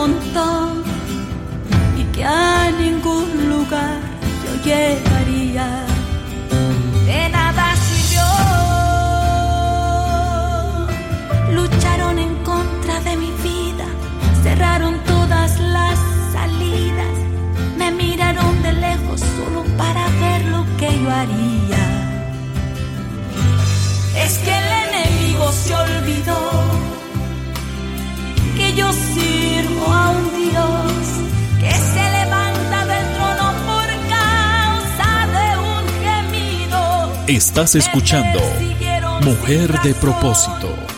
montaña. Estás escuchando Mujer de Propósito.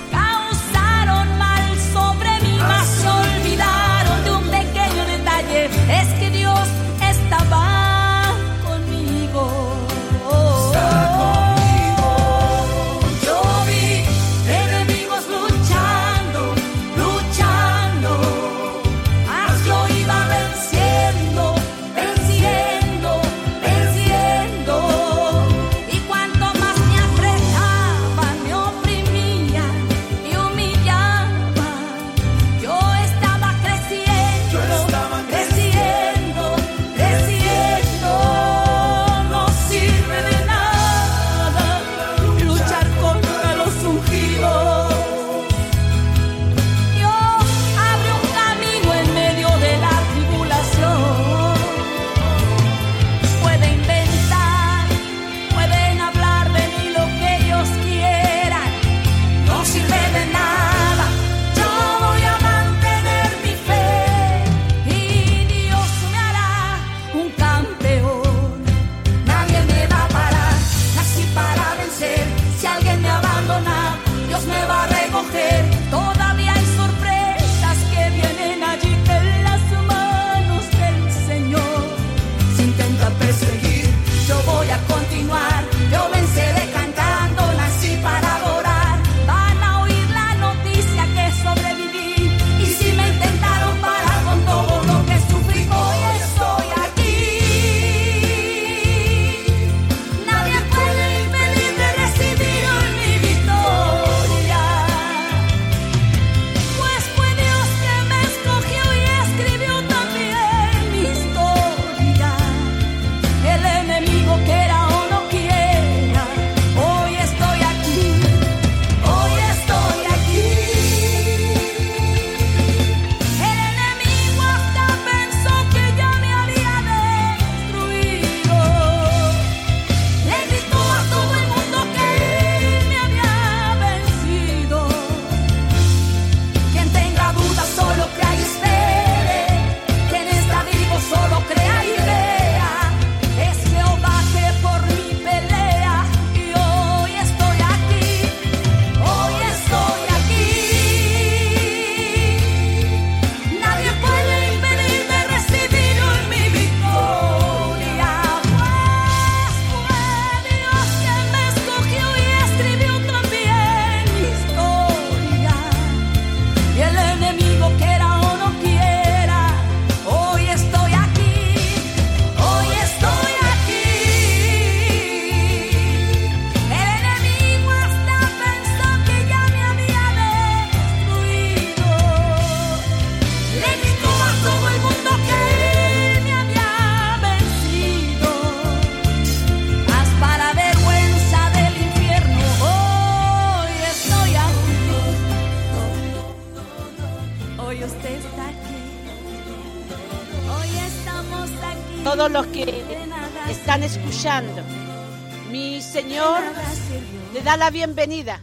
bienvenida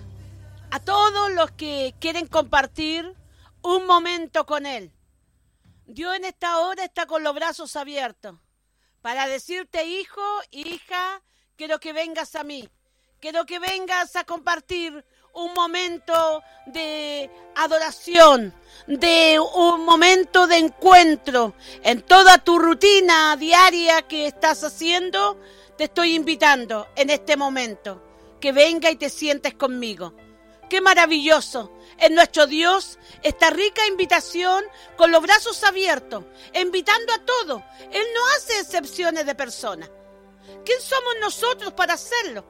a todos los que quieren compartir un momento con Él. Dios en esta hora está con los brazos abiertos para decirte, hijo, hija, quiero que vengas a mí, quiero que vengas a compartir un momento de adoración, de un momento de encuentro en toda tu rutina diaria que estás haciendo. Te estoy invitando en este momento que venga y te sientes conmigo. Qué maravilloso. En nuestro Dios esta rica invitación con los brazos abiertos, invitando a todo. Él no hace excepciones de personas. ¿Quién somos nosotros para hacerlo?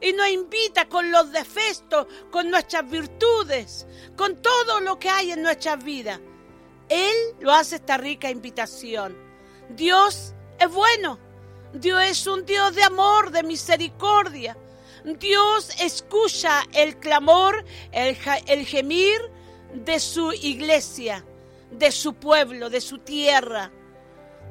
Y nos invita con los defectos, con nuestras virtudes, con todo lo que hay en nuestras vidas. Él lo hace esta rica invitación. Dios es bueno. Dios es un Dios de amor, de misericordia. Dios escucha el clamor, el, gemir de su iglesia, de su pueblo, de su tierra.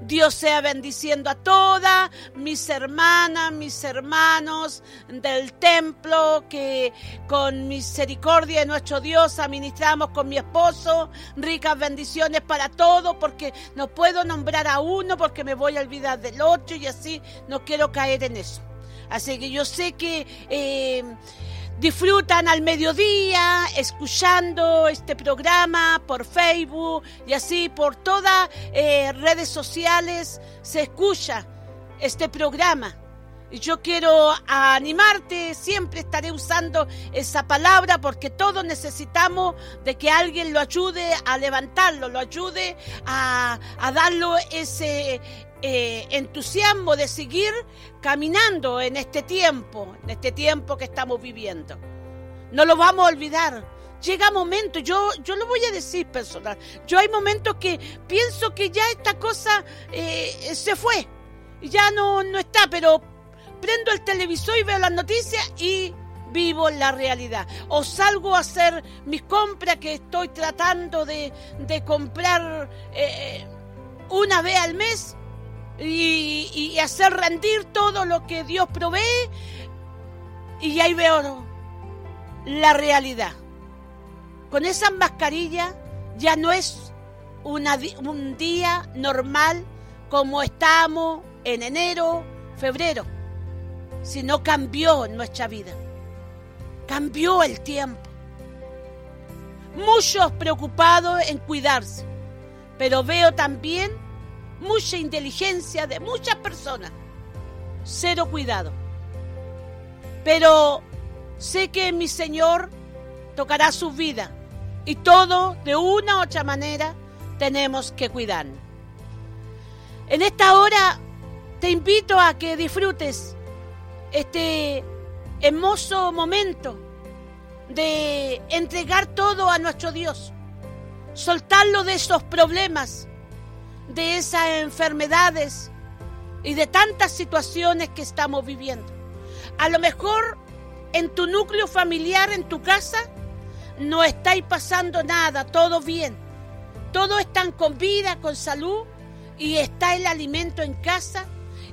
Dios sea bendiciendo a todas mis hermanas, mis hermanos del templo que con misericordia de nuestro Dios administramos con mi esposo. Ricas bendiciones para todos porque no puedo nombrar a uno porque me voy a olvidar del otro y así no quiero caer en eso. Así que yo sé que... Eh, disfrutan al mediodía escuchando este programa por Facebook y así por todas eh, redes sociales se escucha este programa. Y yo quiero animarte, siempre estaré usando esa palabra porque todos necesitamos de que alguien lo ayude a levantarlo, lo ayude a, a darlo ese, eh, entusiasmo de seguir caminando en este tiempo, en este tiempo que estamos viviendo. No lo vamos a olvidar. Llega momento, yo, yo lo voy a decir personal, yo hay momentos que pienso que ya esta cosa eh, se fue, ya no, no está, pero prendo el televisor y veo las noticias y vivo la realidad. O salgo a hacer mis compras que estoy tratando de, comprar eh, una vez al mes y, hacer rendir todo lo que Dios provee y ahí veo la realidad. Con esa mascarilla ya no es un día normal como estamos en enero, febrero, sino cambió nuestra vida. Cambió el tiempo. Muchos preocupados en cuidarse, pero veo también mucha inteligencia de muchas personas, cero cuidado. Pero sé que mi Señor tocará su vida y todo de una u otra manera tenemos que cuidarnos. En esta hora te invito a que disfrutes este hermoso momento de entregar todo a nuestro Dios, soltarlo de esos problemas, de esas enfermedades y de tantas situaciones que estamos viviendo. A lo mejor en tu núcleo familiar, en tu casa, no estáis pasando nada, todo bien. Todos están con vida, con salud y está el alimento en casa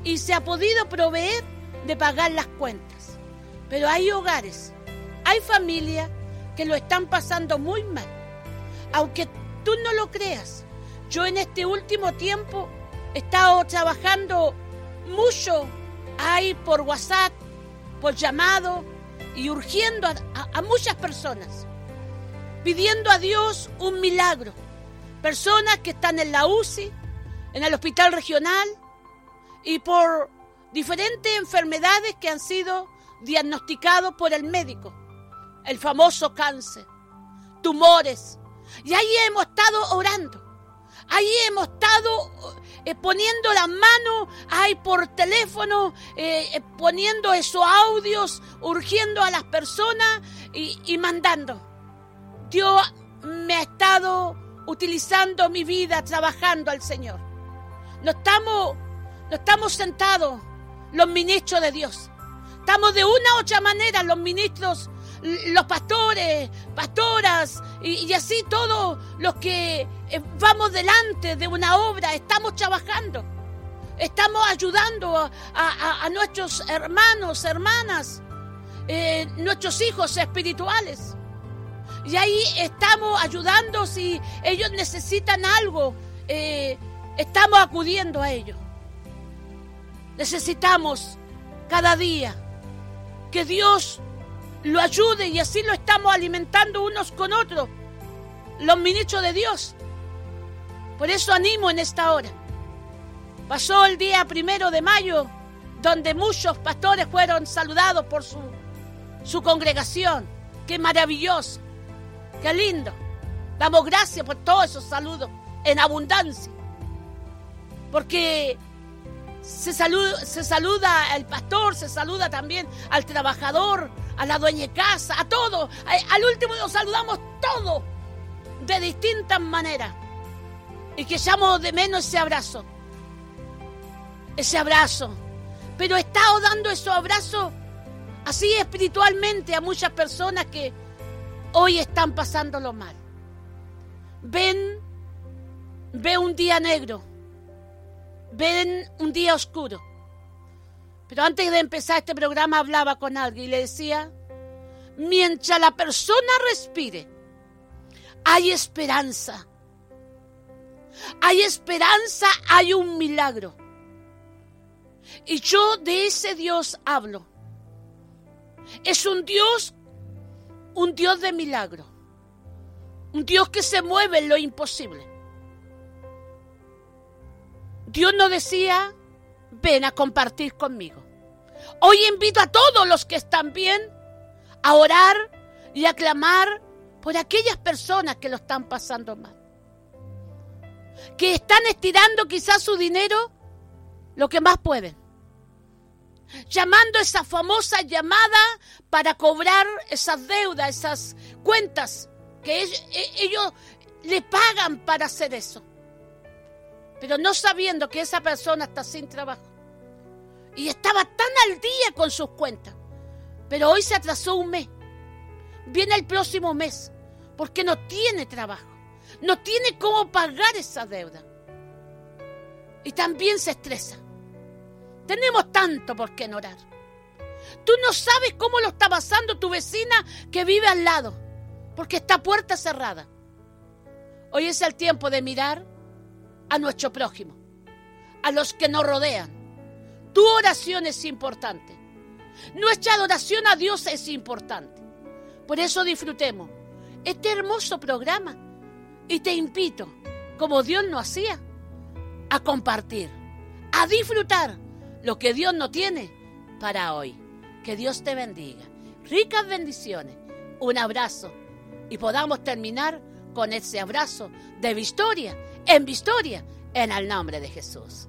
y se ha podido proveer de pagar las cuentas. Pero hay hogares, hay familias que lo están pasando muy mal. Aunque tú no lo creas, yo en este último tiempo he estado trabajando mucho ahí por WhatsApp, por llamado y urgiendo a, muchas personas, pidiendo a Dios un milagro. Personas que están en la UCI, en el hospital regional y por diferentes enfermedades que han sido diagnosticados por el médico. El famoso cáncer, tumores. Y ahí hemos estado orando. Ahí hemos estado eh, poniendo las manos ahí por teléfono, eh, eh, poniendo esos audios, urgiendo a las personas y, mandando. Dios me ha estado utilizando mi vida trabajando al Señor. No estamos, no estamos sentados los ministros de Dios. Estamos de una u otra manera los ministros los pastores, pastoras y, así todos los que vamos delante de una obra, estamos trabajando, estamos ayudando a, nuestros hermanos, hermanas, eh, nuestros hijos espirituales. Y ahí estamos ayudando si ellos necesitan algo, eh, estamos acudiendo a ellos. Necesitamos cada día que Dios lo ayude y así lo estamos alimentando unos con otros, los ministros de Dios. Por eso animo en esta hora. Pasó el día primero de mayo, donde muchos pastores fueron saludados por su, su congregación. Qué maravilloso, qué lindo. Damos gracias por todos esos saludos en abundancia. Porque Se saluda, se saluda al pastor, se saluda también al trabajador, a la dueña de casa, a todos. Al último nos saludamos todos de distintas maneras. Y que llamo de menos ese abrazo. Ese abrazo. Pero he estado dando esos abrazos así espiritualmente a muchas personas que hoy están pasándolo mal. Ven, ve un día negro, ven un día oscuro. Pero antes de empezar este programa hablaba con alguien y le decía, mientras la persona respire, hay esperanza. Hay esperanza, hay un milagro. Y yo de ese Dios hablo. Es un Dios, un Dios de milagro. Un Dios que se mueve en lo imposible. Dios no decía, ven a compartir conmigo. Hoy invito a todos los que están bien a orar y a clamar por aquellas personas que lo están pasando mal. Que están estirando quizás su dinero lo que más pueden. Llamando esa famosa llamada para cobrar esas deudas, esas cuentas que ellos, e, ellos le pagan para hacer eso. Pero no sabiendo que esa persona está sin trabajo. Y estaba tan al día con sus cuentas. Pero hoy se atrasó un mes viene el próximo mes, porque no tiene trabajo, no tiene cómo pagar esa deuda. Y también se estresa. Tenemos tanto por qué orar. Tú no sabes cómo lo está pasando tu vecina que vive al lado, porque está puerta cerrada. Hoy es el tiempo de mirar a nuestro prójimo, a los que nos rodean. Tu oración es importante. Nuestra adoración a Dios es importante. Por eso disfrutemos este hermoso programa y te invito, como Dios nos hacía, a compartir, a disfrutar lo que Dios no tiene para hoy. Que Dios te bendiga. Ricas bendiciones. Un abrazo. Y podamos terminar con ese abrazo de victoria, en victoria, en el nombre de Jesús.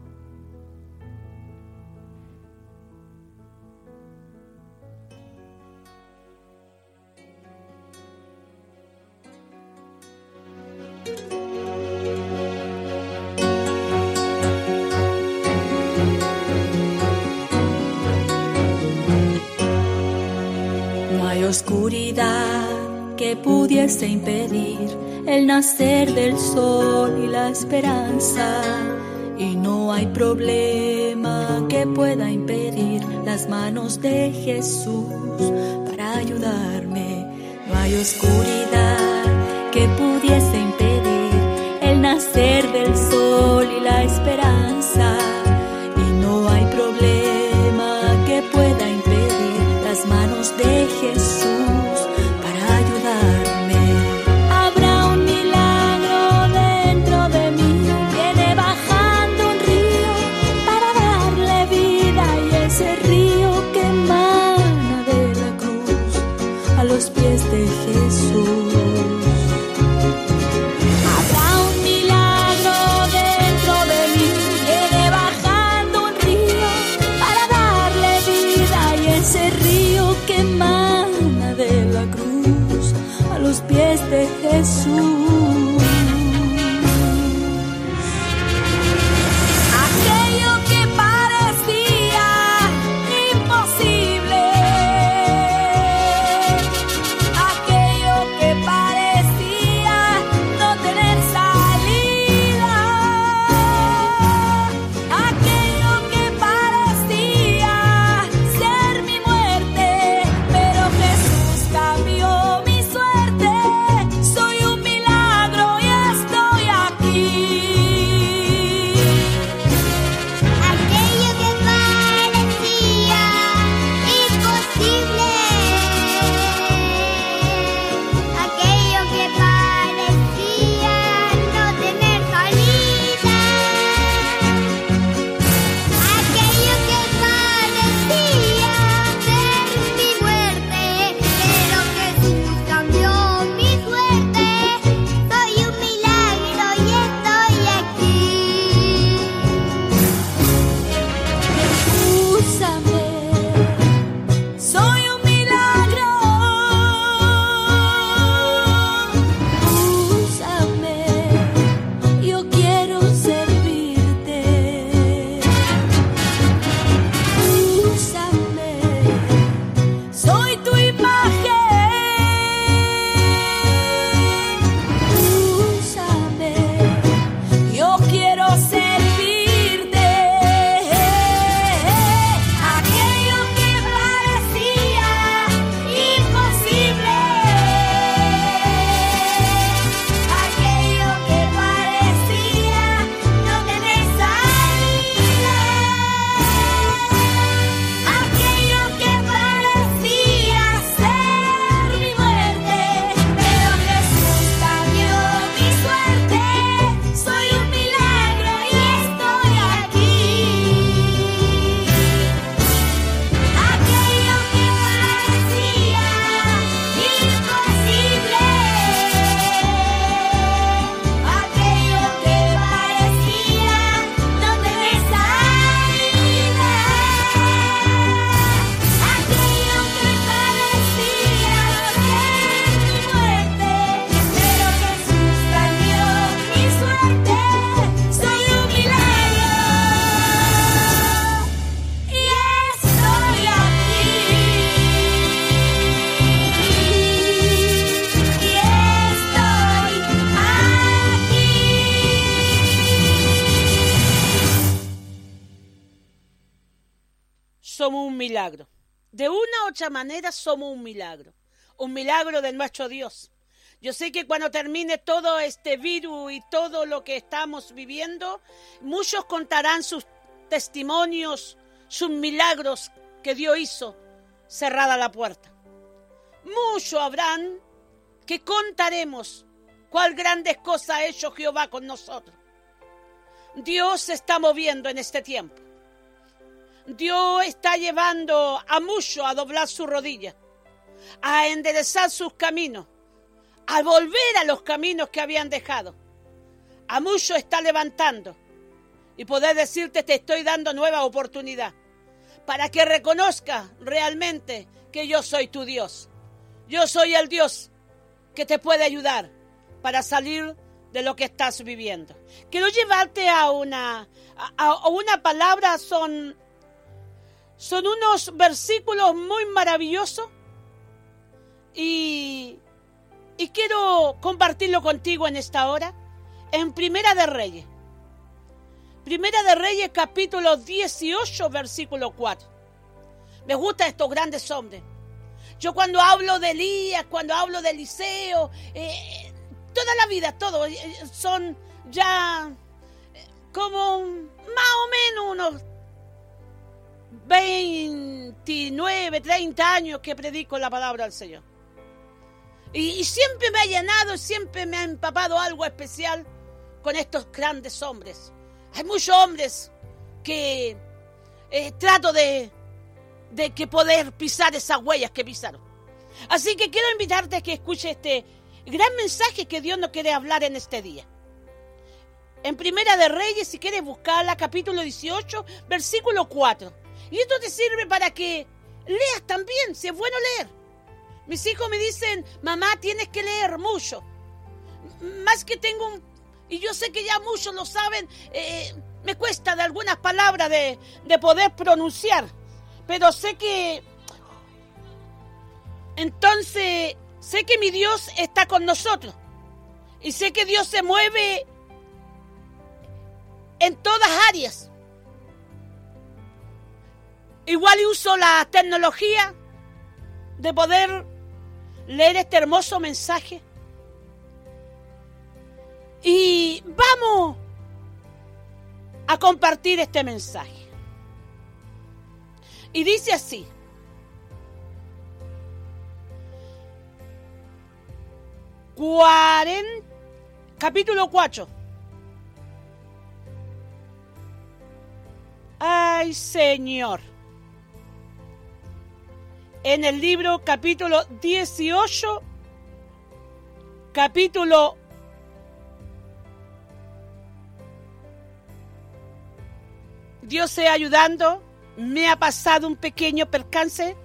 Pudiese impedir el nacer del sol y la esperanza. Y no hay problema que pueda impedir las manos de Jesús para ayudarme. No hay oscuridad que pudiese impedir el nacer del sol y la esperanza. Una u otra manera somos un milagro. Un milagro de nuestro Dios. Yo sé que cuando termine todo este virus y todo lo que estamos viviendo, muchos contarán sus testimonios, sus milagros que Dios hizo cerrada la puerta. Muchos habrán que contaremos cuál grandes cosas ha hecho Jehová con nosotros. Dios se está moviendo en este tiempo. Dios está llevando a muchos a doblar su rodilla, a enderezar sus caminos, a volver a los caminos que habían dejado. A muchos está levantando y poder decirte te estoy dando nueva oportunidad para que reconozca realmente que yo soy tu Dios. Yo soy el Dios que te puede ayudar para salir de lo que estás viviendo. Quiero llevarte a una, a, una palabra, son, son unos versículos muy maravillosos y, y quiero compartirlo contigo en esta hora, en Primera de Reyes. Primera de Reyes capítulo 18 versículo 4. Me gustan estos grandes hombres. Yo cuando hablo de Elías, cuando hablo de Eliseo, eh, toda la vida, todo, eh, son ya eh, como más o menos unos 29, 30 años que predico la palabra del Señor. Y, siempre me ha llenado, siempre me ha empapado algo especial con estos grandes hombres. Hay muchos hombres que eh, trato de, de que poder pisar esas huellas que pisaron. Así que quiero invitarte a que escuche este gran mensaje que Dios nos quiere hablar en este día. En Primera de Reyes, si quieres buscarla, capítulo 18, versículo 4. Y esto te sirve para que leas también, si es bueno leer. Mis hijos me dicen, mamá, tienes que leer mucho. Más que tengo un y yo sé que ya muchos lo saben, eh, me cuesta de algunas palabras de, de poder pronunciar, pero sé que... Entonces, sé que mi Dios está con nosotros y sé que Dios se mueve en todas áreas. Igual uso la tecnología de poder leer este hermoso mensaje y vamos a compartir este mensaje. Y dice así. capítulo 4. Ay, Señor. En el libro capítulo 18, capítulo Dios sea ayudando, me ha pasado un pequeño percance,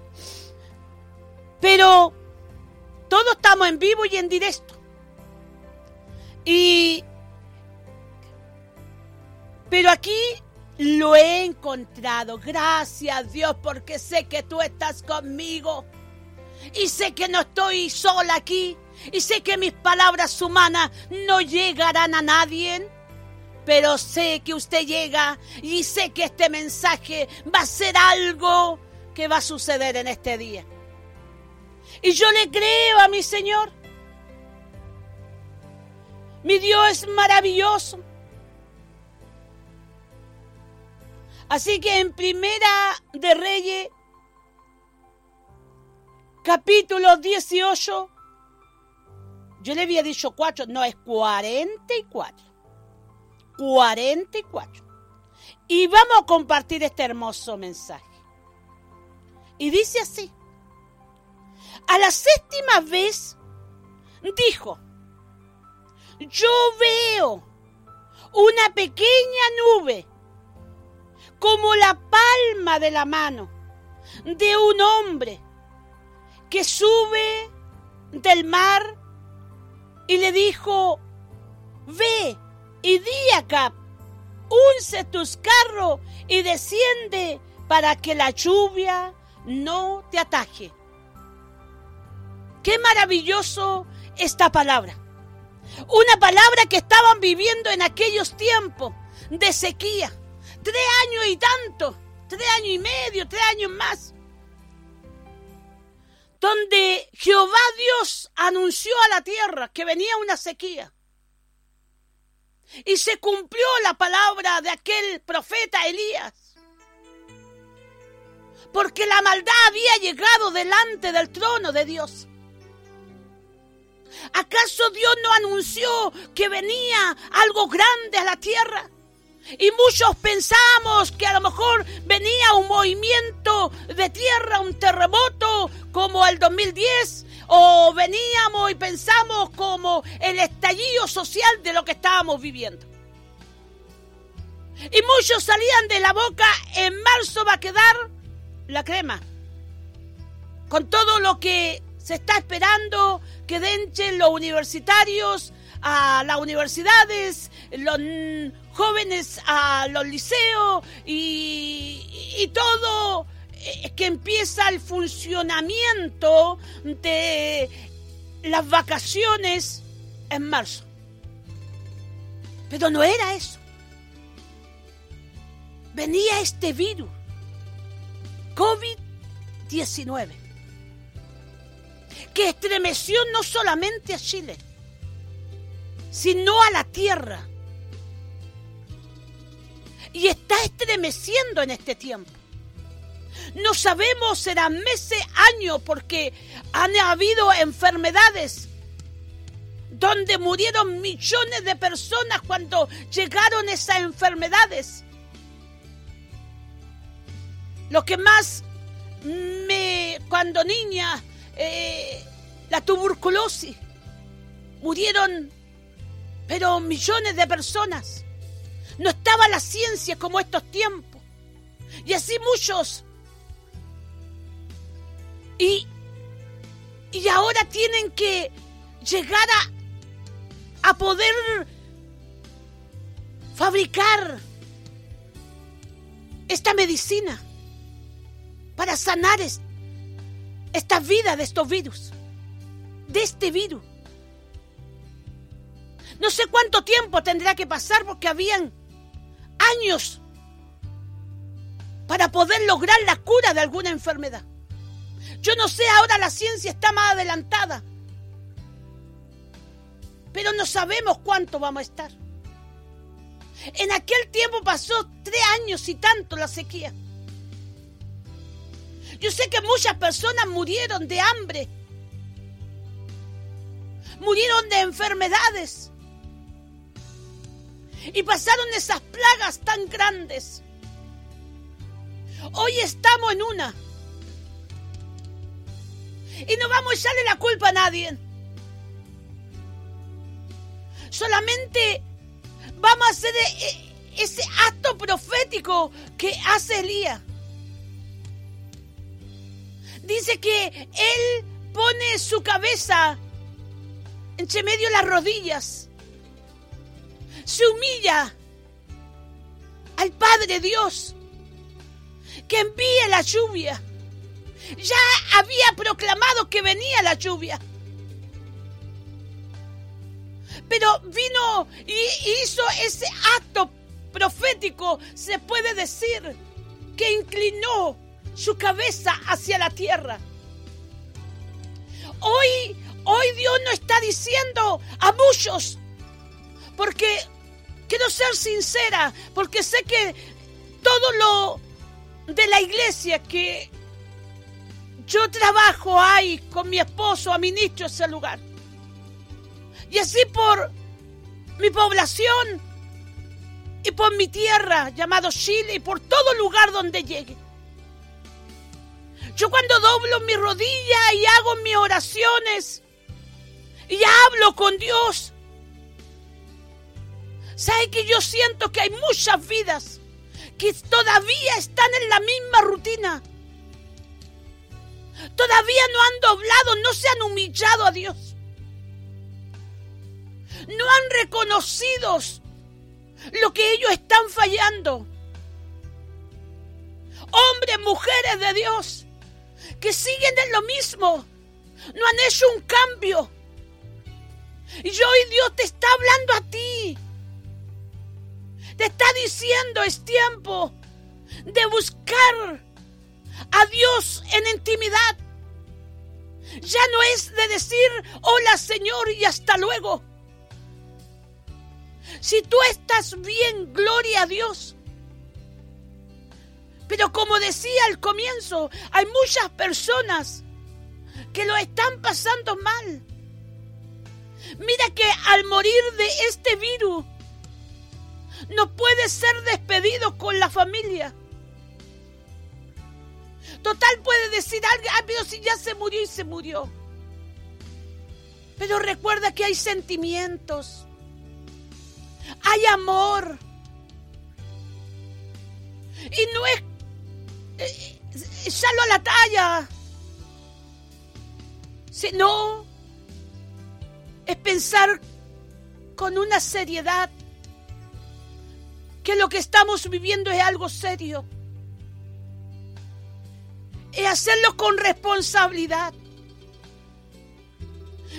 pero todos estamos en vivo y en directo. Y pero aquí lo he encontrado. Gracias Dios porque sé que tú estás conmigo. Y sé que no estoy sola aquí. Y sé que mis palabras humanas no llegarán a nadie pero sé que usted llega y sé que este mensaje va a ser algo que va a suceder en este día. Y yo le creo a mi Señor. Mi Dios es maravilloso. Así que en Primera de Reyes, capítulo 18, yo le había dicho cuatro, no es 44. 44. Y vamos a compartir este hermoso mensaje. Y dice así. A la séptima vez dijo, yo veo una pequeña nube como la palma de la mano de un hombre que sube del mar y le dijo, ve y di acá, unce tus carros y desciende para que la lluvia no te ataje. Qué maravilloso esta palabra. Una palabra que estaban viviendo en aquellos tiempos de sequía. Tres años y tanto tres años y medio, tres años más, donde Jehová Dios anunció a la tierra que venía una sequía. Y se cumplió la palabra de aquel profeta Elías. Porque la maldad había llegado delante del trono de Dios. ¿Acaso Dios no anunció que venía algo grande a la tierra? Y muchos pensamos que a lo mejor venía un movimiento de tierra, un terremoto como el 2010, o veníamos y pensamos como el estallido social de lo que estábamos viviendo. Y muchos salían de la boca, en marzo va a quedar la crema. Con todo lo que se está esperando que denchen los universitarios a las universidades, los jóvenes a los liceos y, todo eh, que empieza el funcionamiento de las vacaciones en marzo. Pero no era eso. Venía este virus, COVID-19, que estremeció no solamente a Chile, sino a la tierra y está estremeciendo en este tiempo. No sabemos, serán meses, años, porque han habido enfermedades donde murieron millones de personas cuando llegaron esas enfermedades. Lo que más me, cuando niña, eh, la tuberculosis, murieron, pero millones de personas. No estaba la ciencia como estos tiempos. Y así muchos. Y, y ahora tienen que llegar a, a poder fabricar esta medicina para sanar esta vida de estos virus, de este virus. No sé cuánto tiempo tendrá que pasar porque habían años para poder lograr la cura de alguna enfermedad. Yo no sé, ahora la ciencia está más adelantada, pero no sabemos cuánto vamos a estar. En aquel tiempo pasó tres años y tanto la sequía. Yo sé que muchas personas murieron de hambre, murieron de enfermedades, y pasaron esas plagas tan grandes. Hoy estamos en una. Y no vamos a echarle la culpa a nadie. Solamente vamos a hacer e, ese acto profético que hace Elías. Dice que él pone su cabeza entre medio de las rodillas se humilla al Padre Dios que envíe la lluvia. Ya había proclamado que venía la lluvia. Pero vino y hizo ese acto profético, se puede decir, que inclinó su cabeza hacia la tierra. Hoy, hoy Dios no está diciendo a muchos, porque Quiero ser sincera, porque sé que todo lo de la iglesia que yo trabajo ahí con mi esposo, administro ese lugar. Y así por mi población y por mi tierra llamado Chile y por todo lugar donde llegue. Yo cuando doblo mi rodilla y hago mis oraciones y hablo con Dios, ¿Sabe que yo siento que hay muchas vidas que todavía están en la misma rutina? Todavía no han doblado, no se han humillado a Dios. No han reconocido lo que ellos están fallando. Hombres, mujeres de Dios, que siguen en lo mismo, no han hecho un cambio. Y hoy Dios te está hablando a ti. Te está diciendo es tiempo de buscar a Dios en intimidad. Ya no es de decir hola Señor y hasta luego. Si tú estás bien, gloria a Dios. Pero como decía al comienzo, hay muchas personas que lo están pasando mal. Mira que al morir de este virus, no puede ser despedido con la familia. Total puede decir algo, ah, pero si ya se murió y se murió. Pero recuerda que hay sentimientos, hay amor. Y no es eh, solo a la talla, sino es pensar con una seriedad que lo que estamos viviendo es algo serio. Es hacerlo con responsabilidad.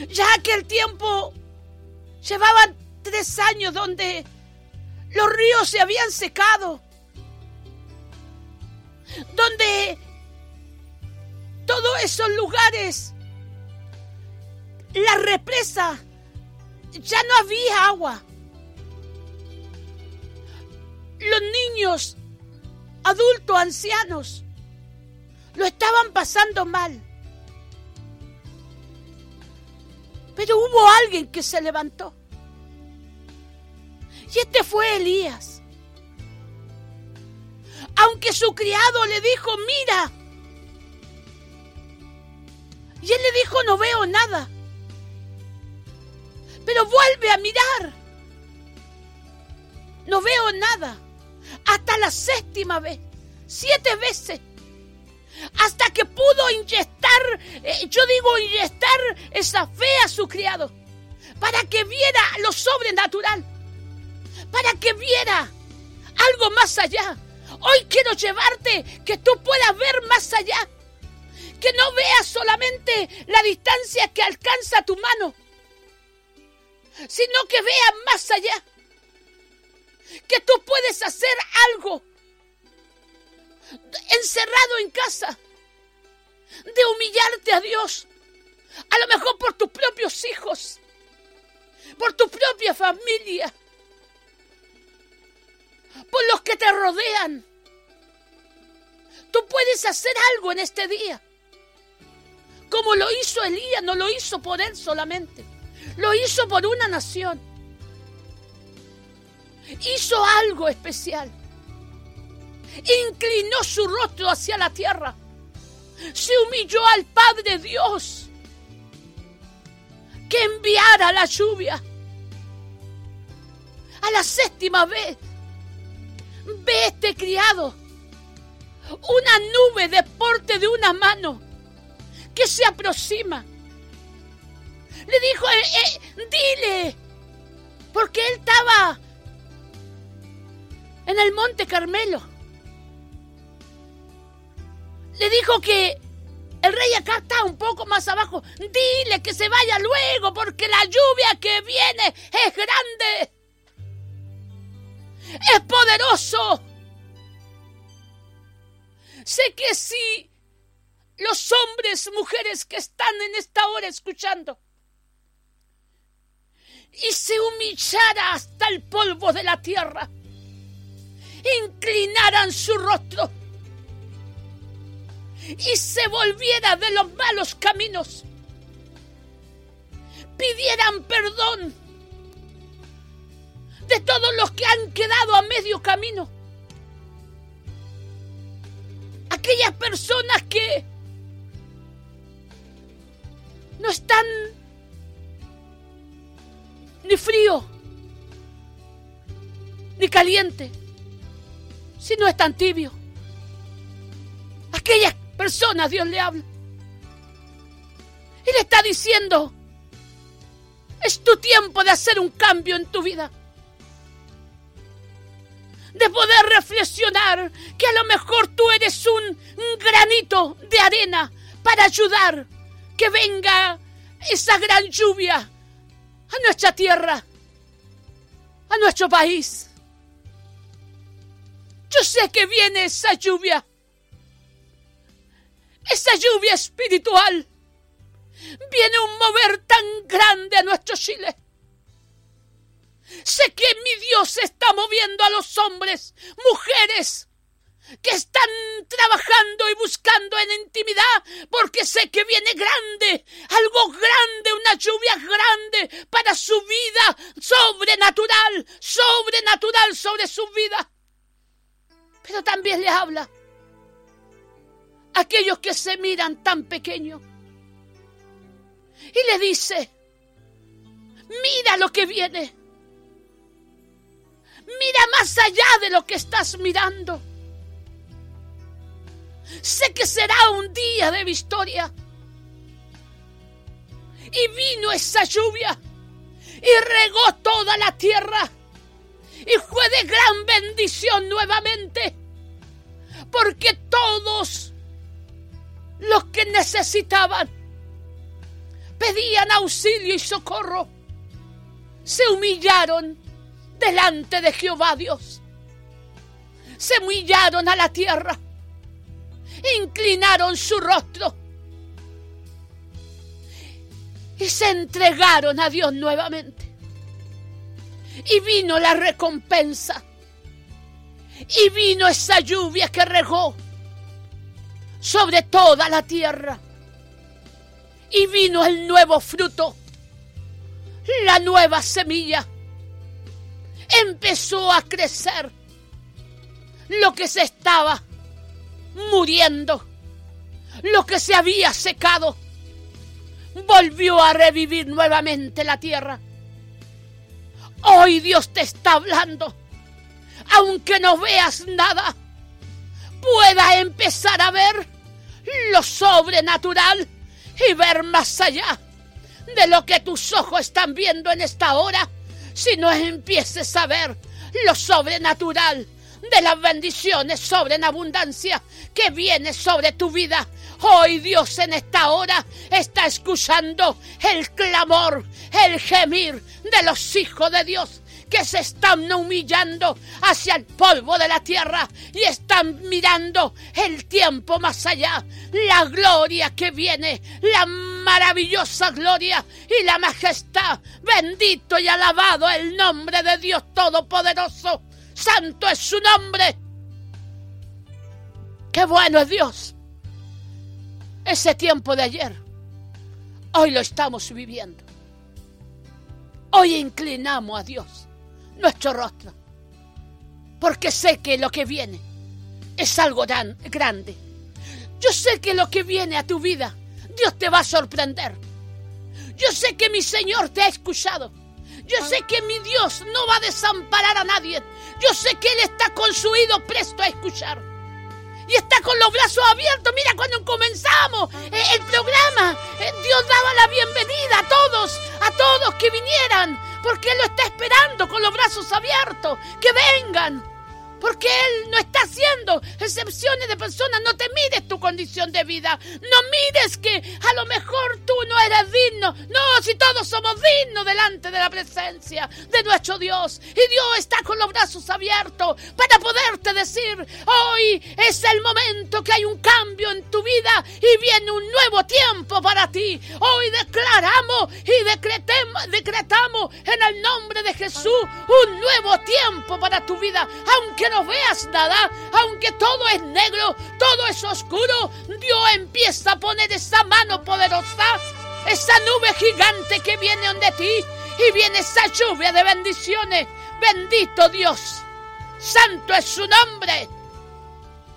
Ya que el tiempo llevaba tres años donde los ríos se habían secado, donde todos esos lugares, la represa, ya no había agua los niños, adultos, ancianos, lo estaban pasando mal. Pero hubo alguien que se levantó. Y este fue Elías. Aunque su criado le dijo, mira. Y él le dijo, no veo nada. Pero vuelve a mirar. No veo nada hasta la séptima vez, siete veces, hasta que pudo inyectar, eh, yo digo inyectar esa fe a su criado, para que viera lo sobrenatural, para que viera algo más allá. Hoy quiero llevarte que tú puedas ver más allá, que no veas solamente la distancia que alcanza tu mano, sino que veas más allá que tú puedes hacer algo encerrado en casa, de humillarte a Dios, a lo mejor por tus propios hijos, por tu propia familia, por los que te rodean. Tú puedes hacer algo en este día. Como lo hizo Elías, no lo hizo por él solamente, lo hizo por una nación hizo algo especial. Inclinó su rostro hacia la tierra. Se humilló al Padre Dios que enviara la lluvia. A la séptima vez, ve este criado, una nube de porte de una mano que se aproxima. Le dijo, eh, eh, dile, porque él estaba en el monte Carmelo. Le dijo que el rey acá está un poco más abajo. Dile que se vaya luego porque la lluvia que viene es grande. Es poderoso. Sé que si los hombres, mujeres que están en esta hora escuchando, y se humillara hasta el polvo de la tierra, inclinaran su rostro y se volviera de los malos caminos, pidieran perdón de todos los que han quedado a medio camino, aquellas personas que no están ni frío ni caliente si no es tan tibio? Aquellas personas Dios le habla. Y le está diciendo, es tu tiempo de hacer un cambio en tu vida. De poder reflexionar que a lo mejor tú eres un, granito de arena para ayudar que venga esa gran lluvia a nuestra tierra, a nuestro país. Yo sé que viene esa lluvia. Esa lluvia espiritual. Viene un mover tan grande a nuestro Chile. Sé que mi Dios está moviendo a los hombres, mujeres, que están trabajando y buscando en intimidad, porque sé que viene grande, algo grande, una lluvia grande para su vida, sobrenatural, sobrenatural sobre su vida. Pero también le habla a aquellos que se miran tan pequeños y le dice, mira lo que viene, mira más allá de lo que estás mirando. Sé que será un día de victoria. Y vino esa lluvia y regó toda la tierra. Y fue de gran bendición nuevamente. Porque todos los que necesitaban pedían auxilio y socorro. Se humillaron delante de Jehová Dios. Se humillaron a la tierra inclinaron su rostro y se entregaron a Dios nuevamente. Y vino la recompensa. Y vino esa lluvia que regó sobre toda la tierra. Y vino el nuevo fruto, la nueva semilla. Empezó a crecer lo que se estaba muriendo. Lo que se había secado volvió a revivir nuevamente la tierra. Hoy Dios te está hablando. Aunque no veas nada, pueda empezar a ver lo sobrenatural y ver más allá de lo que tus ojos están viendo en esta hora. Si no empieces a ver lo sobrenatural de las bendiciones sobre en abundancia que viene sobre tu vida. Hoy Dios en esta hora está escuchando el clamor, el gemir de los hijos de Dios que se están humillando hacia el polvo de la tierra y están mirando el tiempo más allá, la gloria que viene, la maravillosa gloria y la majestad. Bendito y alabado el nombre de Dios Todopoderoso. Santo es su nombre. Qué bueno es Dios. Ese tiempo de ayer, hoy lo estamos viviendo. Hoy inclinamos a Dios nuestro rostro. Porque sé que lo que viene es algo tan grande. Yo sé que lo que viene a tu vida, Dios te va a sorprender. Yo sé que mi Señor te ha escuchado. Yo sé que mi Dios no va a desamparar a nadie. Yo sé que Él está con su oído presto a escuchar. Y está con los brazos abiertos. Mira, cuando comenzamos eh, el programa, eh, Dios daba la bienvenida a todos, a todos que vinieran, porque Él lo está esperando con los brazos abiertos. Que vengan. Porque Él no está haciendo excepciones de personas. No te mires tu condición de vida. No mires que a lo mejor tú no eres digno. No, si todos somos dignos delante de la presencia de nuestro Dios. Y Dios está con los brazos abiertos para poderte decir, hoy es el momento que hay un cambio en tu vida y viene un nuevo tiempo para ti. Hoy declaramos y decretamos en el nombre de Jesús un nuevo tiempo para tu vida. Aunque no veas nada, aunque todo es negro, todo es oscuro, Dios empieza a poner esa mano poderosa, esa nube gigante que viene donde ti y viene esa lluvia de bendiciones. Bendito Dios, santo es su nombre.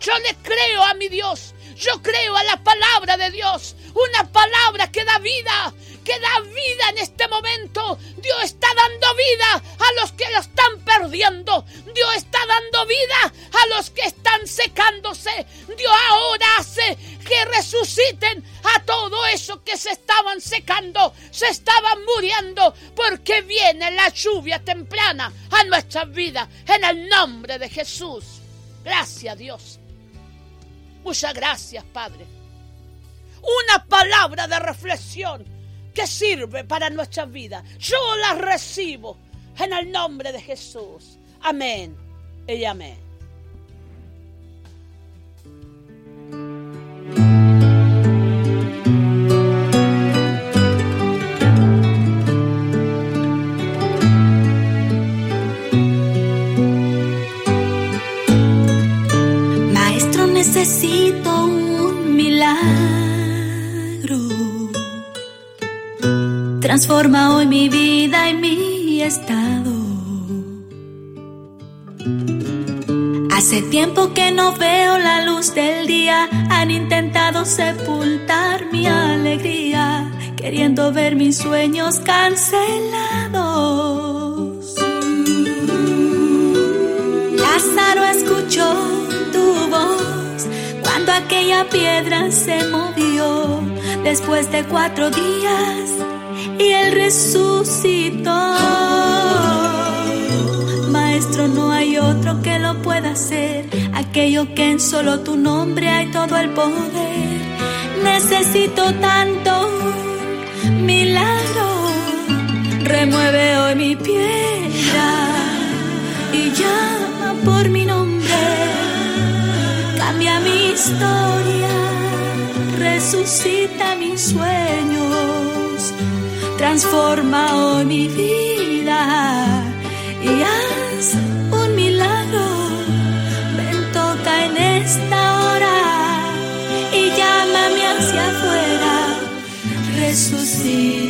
Yo le creo a mi Dios, yo creo a la palabra de Dios, una palabra que da vida, que da vida en este momento. Dios está dando vida a los que lo están perdiendo. Dios está dando vida a los que están secándose. Dios ahora hace que resuciten a todo eso que se estaban secando, se estaban muriendo, porque viene la lluvia temprana a nuestras vidas en el nombre de Jesús. Gracias Dios. Muchas gracias Padre. Una palabra de reflexión sirve para nuestras vidas. Yo las recibo en el nombre de Jesús. Amén y amén. Maestro, necesito Transforma hoy mi vida y mi estado. Hace tiempo que no veo la luz del día, han intentado sepultar mi alegría, queriendo ver mis sueños cancelados. Lázaro escuchó tu voz cuando aquella piedra se movió después de cuatro días y él resucitó. Maestro, no hay otro que lo pueda hacer, aquello que en solo tu nombre hay todo el poder. Necesito tanto milagro, remueve hoy mi piedra y llama por mi nombre, cambia mi historia, resucita mis sueños transforma hoy mi vida y haz un milagro. Ven, toca en esta hora y llámame hacia afuera, resucítame.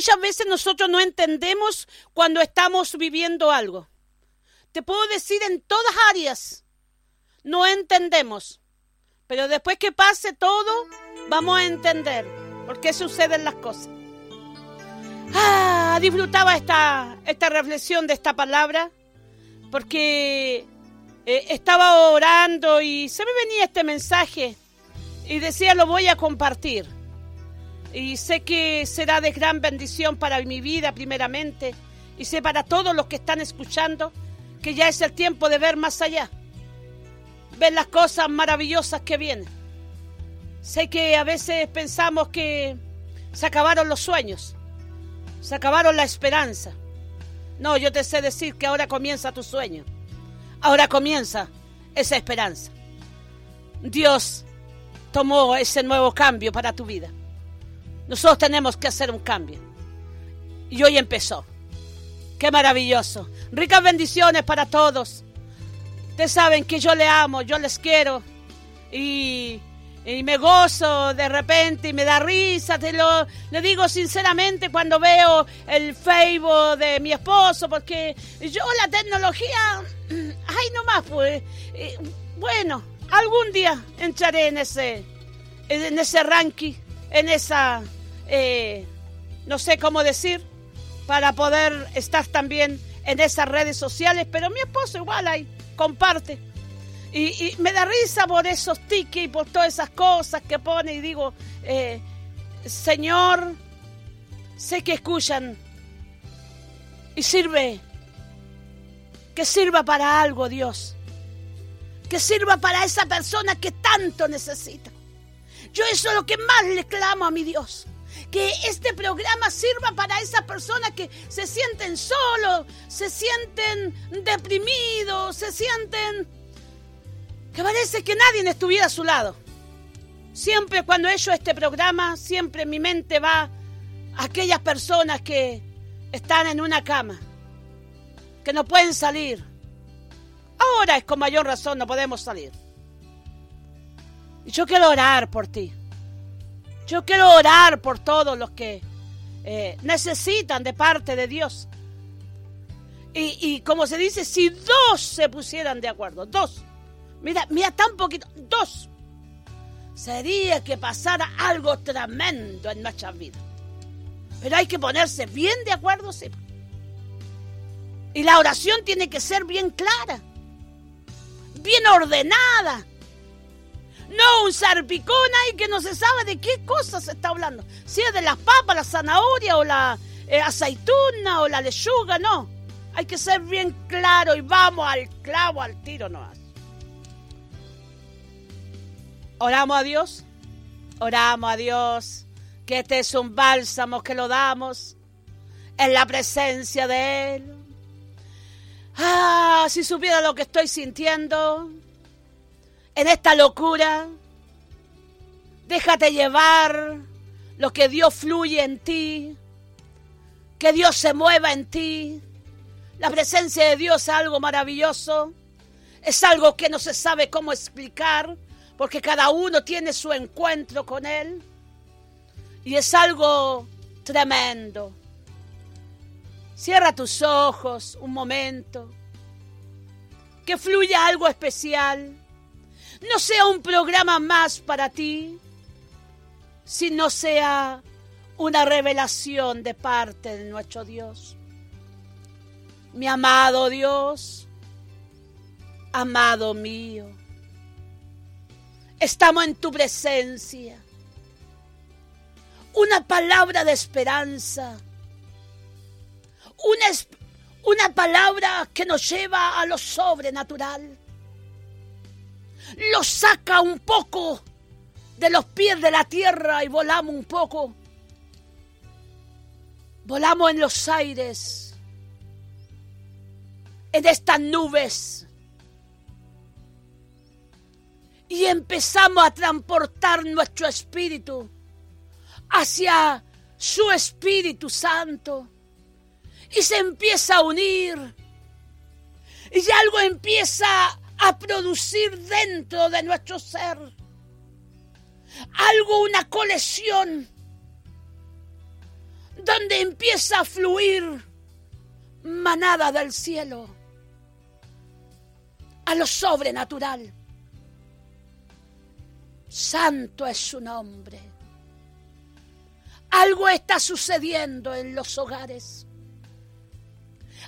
Muchas veces nosotros no entendemos cuando estamos viviendo algo. Te puedo decir en todas áreas, no entendemos. Pero después que pase todo, vamos a entender por qué suceden las cosas. Ah, disfrutaba esta, esta reflexión de esta palabra porque eh, estaba orando y se me venía este mensaje y decía lo voy a compartir. Y sé que será de gran bendición para mi vida primeramente y sé para todos los que están escuchando que ya es el tiempo de ver más allá, ver las cosas maravillosas que vienen. Sé que a veces pensamos que se acabaron los sueños, se acabaron la esperanza. No, yo te sé decir que ahora comienza tu sueño, ahora comienza esa esperanza. Dios tomó ese nuevo cambio para tu vida. Nosotros tenemos que hacer un cambio. Y hoy empezó. Qué maravilloso. Ricas bendiciones para todos. Ustedes saben que yo le amo, yo les quiero. Y, me gozo de repente y me da risa. Te lo digo sinceramente cuando veo el Facebook de mi esposo, porque yo la tecnología, ay nomás pues, eh, bueno, algún día entraré en ese, en ese ranking, en esa, eh, no sé cómo decir, para poder estar también en esas redes sociales, pero mi esposo igual ahí comparte. Y, me da risa por esos tickets y por todas esas cosas que pone y digo, eh, Señor, sé que escuchan y sirve, que sirva para algo Dios, que sirva para esa persona que tanto necesita. Yo eso es lo que más le clamo a mi Dios que este programa sirva para esas personas que se sienten solos, se sienten deprimidos, se sienten que parece que nadie estuviera a su lado. Siempre cuando ello este programa, siempre mi mente va a aquellas personas que están en una cama, que no pueden salir. Ahora es con mayor razón no podemos salir. Y yo quiero orar por ti. Yo quiero orar por todos los que eh, necesitan de parte de Dios. Y, como se dice, si dos se pusieran de acuerdo, dos, mira, mira tan poquito, dos, sería que pasara algo tremendo en nuestras vidas. Pero hay que ponerse bien de acuerdo, sí. Y la oración tiene que ser bien clara, bien ordenada, no un sarpicón ahí que no se sabe de qué cosas se está hablando. Si es de las papas, la zanahoria o la eh, aceituna o la lechuga, no. Hay que ser bien claro y vamos al clavo, al tiro nomás. Oramos a Dios. Oramos a Dios. Que este es un bálsamo que lo damos en la presencia de Él. Ah, si supiera lo que estoy sintiendo en esta locura. Déjate llevar lo que Dios fluye en ti. Que Dios se mueva en ti. La presencia de Dios es algo maravilloso. Es algo que no se sabe cómo explicar. Porque cada uno tiene su encuentro con Él. Y es algo tremendo. Cierra tus ojos un momento. Que fluya algo especial no sea un programa más para ti, sino sea una revelación de parte de nuestro Dios. Mi amado Dios, amado mío, estamos en tu presencia. Una palabra de esperanza, una, una palabra que nos lleva a lo sobrenatural lo saca un poco de los pies de la tierra y volamos un poco. Volamos en los aires, en estas nubes. Y empezamos a transportar nuestro espíritu hacia su Espíritu Santo. Y se empieza a unir. Y algo empieza a producir dentro de nuestro ser. Algo, una colección, donde empieza a fluir manada del cielo a lo sobrenatural. Santo es su nombre. Algo está sucediendo en los hogares.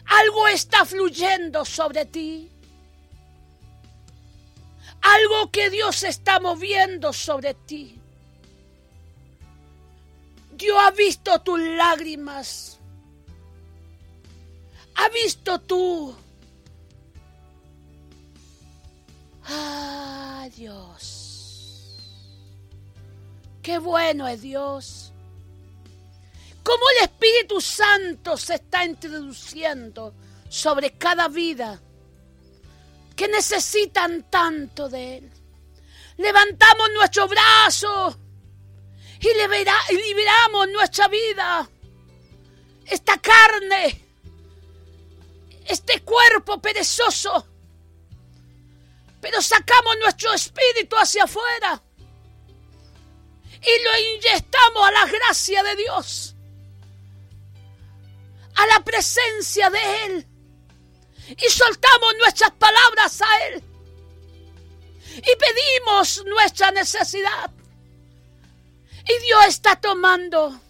Algo está fluyendo sobre ti. Algo que Dios está moviendo sobre ti. Dios ha visto tus lágrimas. Ha visto tú. Ah, Dios. Qué bueno es Dios. Cómo el Espíritu Santo se está introduciendo sobre cada vida que necesitan tanto de Él. Levantamos nuestro brazo y liberamos nuestra vida, esta carne, este cuerpo perezoso, pero sacamos nuestro espíritu hacia afuera y lo inyectamos a la gracia de Dios, a la presencia de Él y soltamos nuestras palabras a Él y pedimos nuestra necesidad. Y Dios está tomando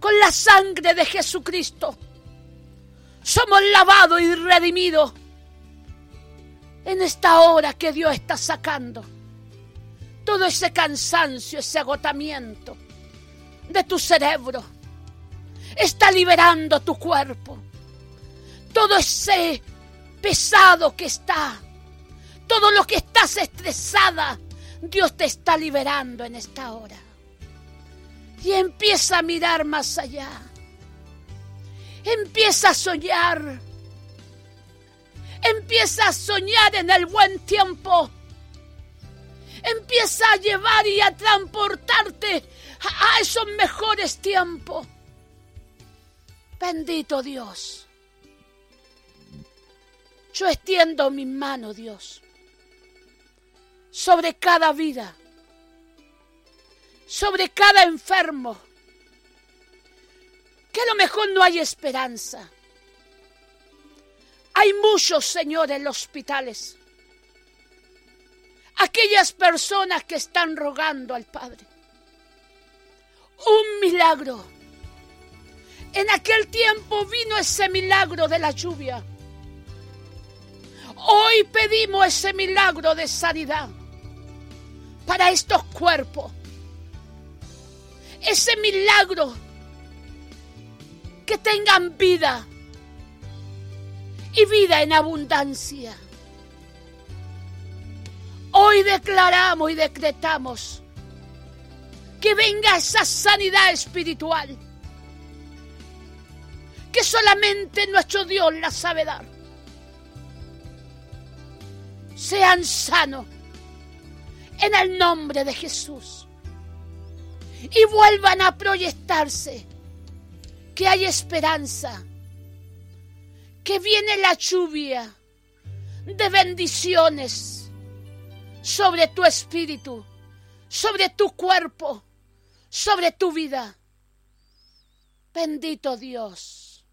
con la sangre de Jesucristo. Somos lavados y redimidos en esta hora que Dios está sacando todo ese cansancio, ese agotamiento de tu cerebro. Está liberando tu cuerpo. Todo ese pesado que está, todo lo que estás estresada, Dios te está liberando en esta hora. Y empieza a mirar más allá. Empieza a soñar. Empieza a soñar en el buen tiempo. Empieza a llevar y a transportarte a, esos mejores tiempos. Bendito Dios. Yo extiendo mi mano, Dios sobre cada vida, sobre cada enfermo, que a lo mejor no hay esperanza. Hay muchos, Señor, en los hospitales. Aquellas personas que están rogando al Padre. Un milagro. En aquel tiempo vino ese milagro de la lluvia. Hoy pedimos ese milagro de sanidad para estos cuerpos. Ese milagro que tengan vida y vida en abundancia. Hoy declaramos y decretamos que venga esa sanidad espiritual que solamente nuestro Dios la sabe dar. Sean sanos en el nombre de Jesús. Y vuelvan a proyectarse que hay esperanza, que viene la lluvia de bendiciones sobre tu espíritu, sobre tu cuerpo, sobre tu vida. Bendito Dios,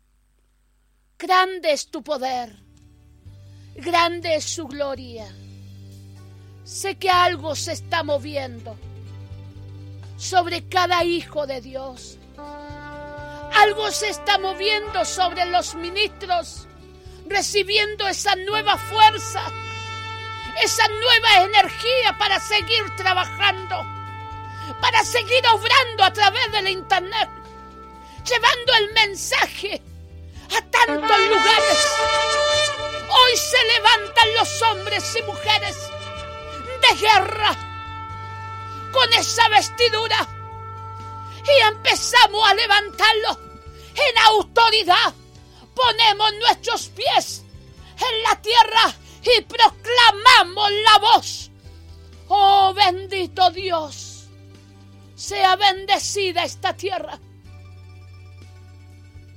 grande es tu poder, grande es su gloria. Sé que algo se está moviendo sobre cada hijo de Dios. Algo se está moviendo sobre los ministros, recibiendo esa nueva fuerza, esa nueva energía para seguir trabajando, para seguir obrando a través del Internet, llevando el mensaje a tantos lugares. Hoy se levantan los hombres y mujeres de guerra con esa vestidura y empezamos a levantarlo en autoridad. Ponemos nuestros pies en la tierra y proclamamos la voz. Oh bendito Dios, sea bendecida esta tierra.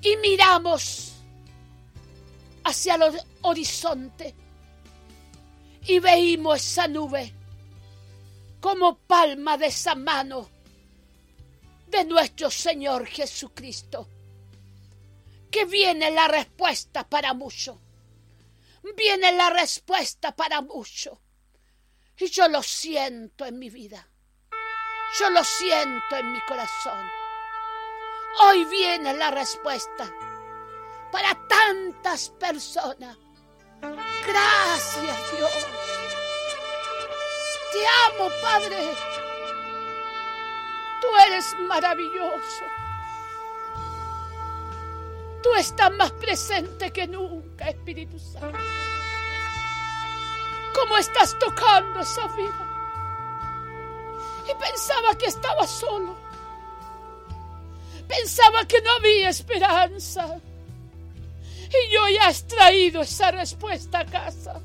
Y miramos hacia el horizonte y veíamos esa nube como palma de esa mano de nuestro Señor Jesucristo. Que viene la respuesta para mucho. Viene la respuesta para mucho. Y yo lo siento en mi vida. Yo lo siento en mi corazón. Hoy viene la respuesta para tantas personas Gracias Dios. Te amo, Padre. Tú eres maravilloso. Tú estás más presente que nunca, Espíritu Santo. cómo estás tocando esa vida. Y pensaba que estaba solo. Pensaba que no había esperanza. Y hoy has traído esa respuesta a casa.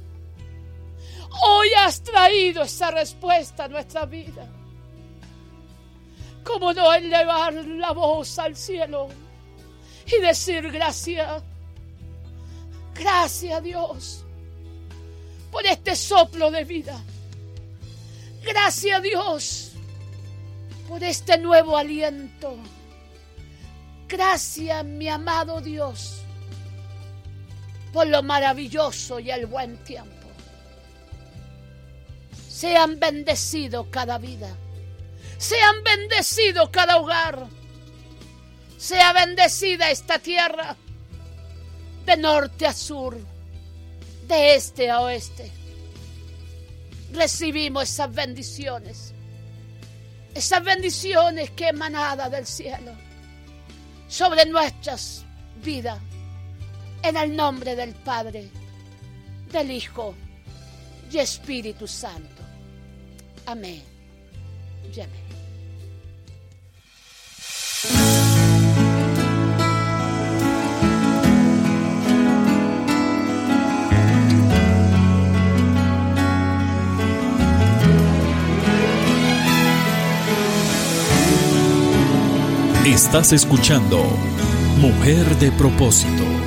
Hoy has traído esa respuesta a nuestra vida. ¿Cómo no elevar la voz al cielo y decir gracias? Gracias Dios por este soplo de vida. Gracias Dios por este nuevo aliento. Gracias mi amado Dios por lo maravilloso y el buen tiempo. Sean bendecidos cada vida. Sean bendecidos cada hogar. Sea bendecida esta tierra de norte a sur, de este a oeste. Recibimos esas bendiciones. Esas bendiciones que emanada del cielo sobre nuestras vidas en el nombre del Padre, del Hijo y Espíritu Santo. Amén. Y amén. Estás escuchando Mujer de propósito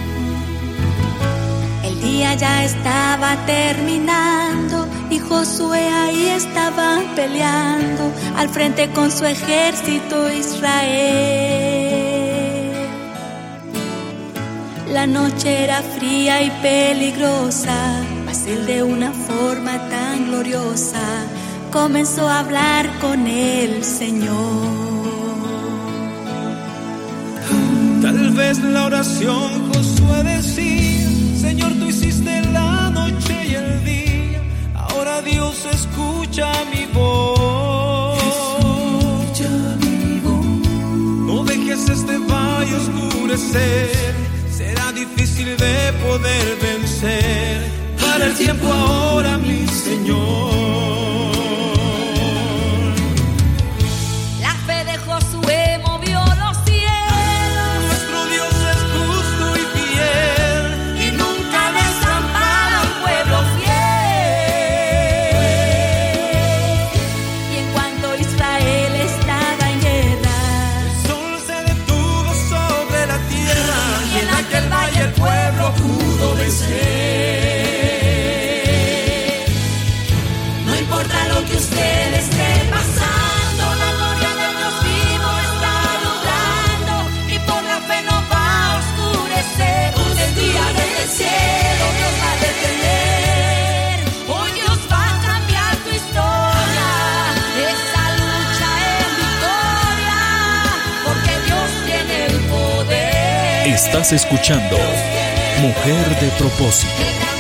ya estaba terminando y Josué ahí estaba peleando al frente con su ejército Israel. La noche era fría y peligrosa, mas él de una forma tan gloriosa comenzó a hablar con el Señor. Tal vez la oración Josué Será difícil de poder vencer. Para el tiempo ahora, mi Señor. Estás escuchando Mujer de propósito.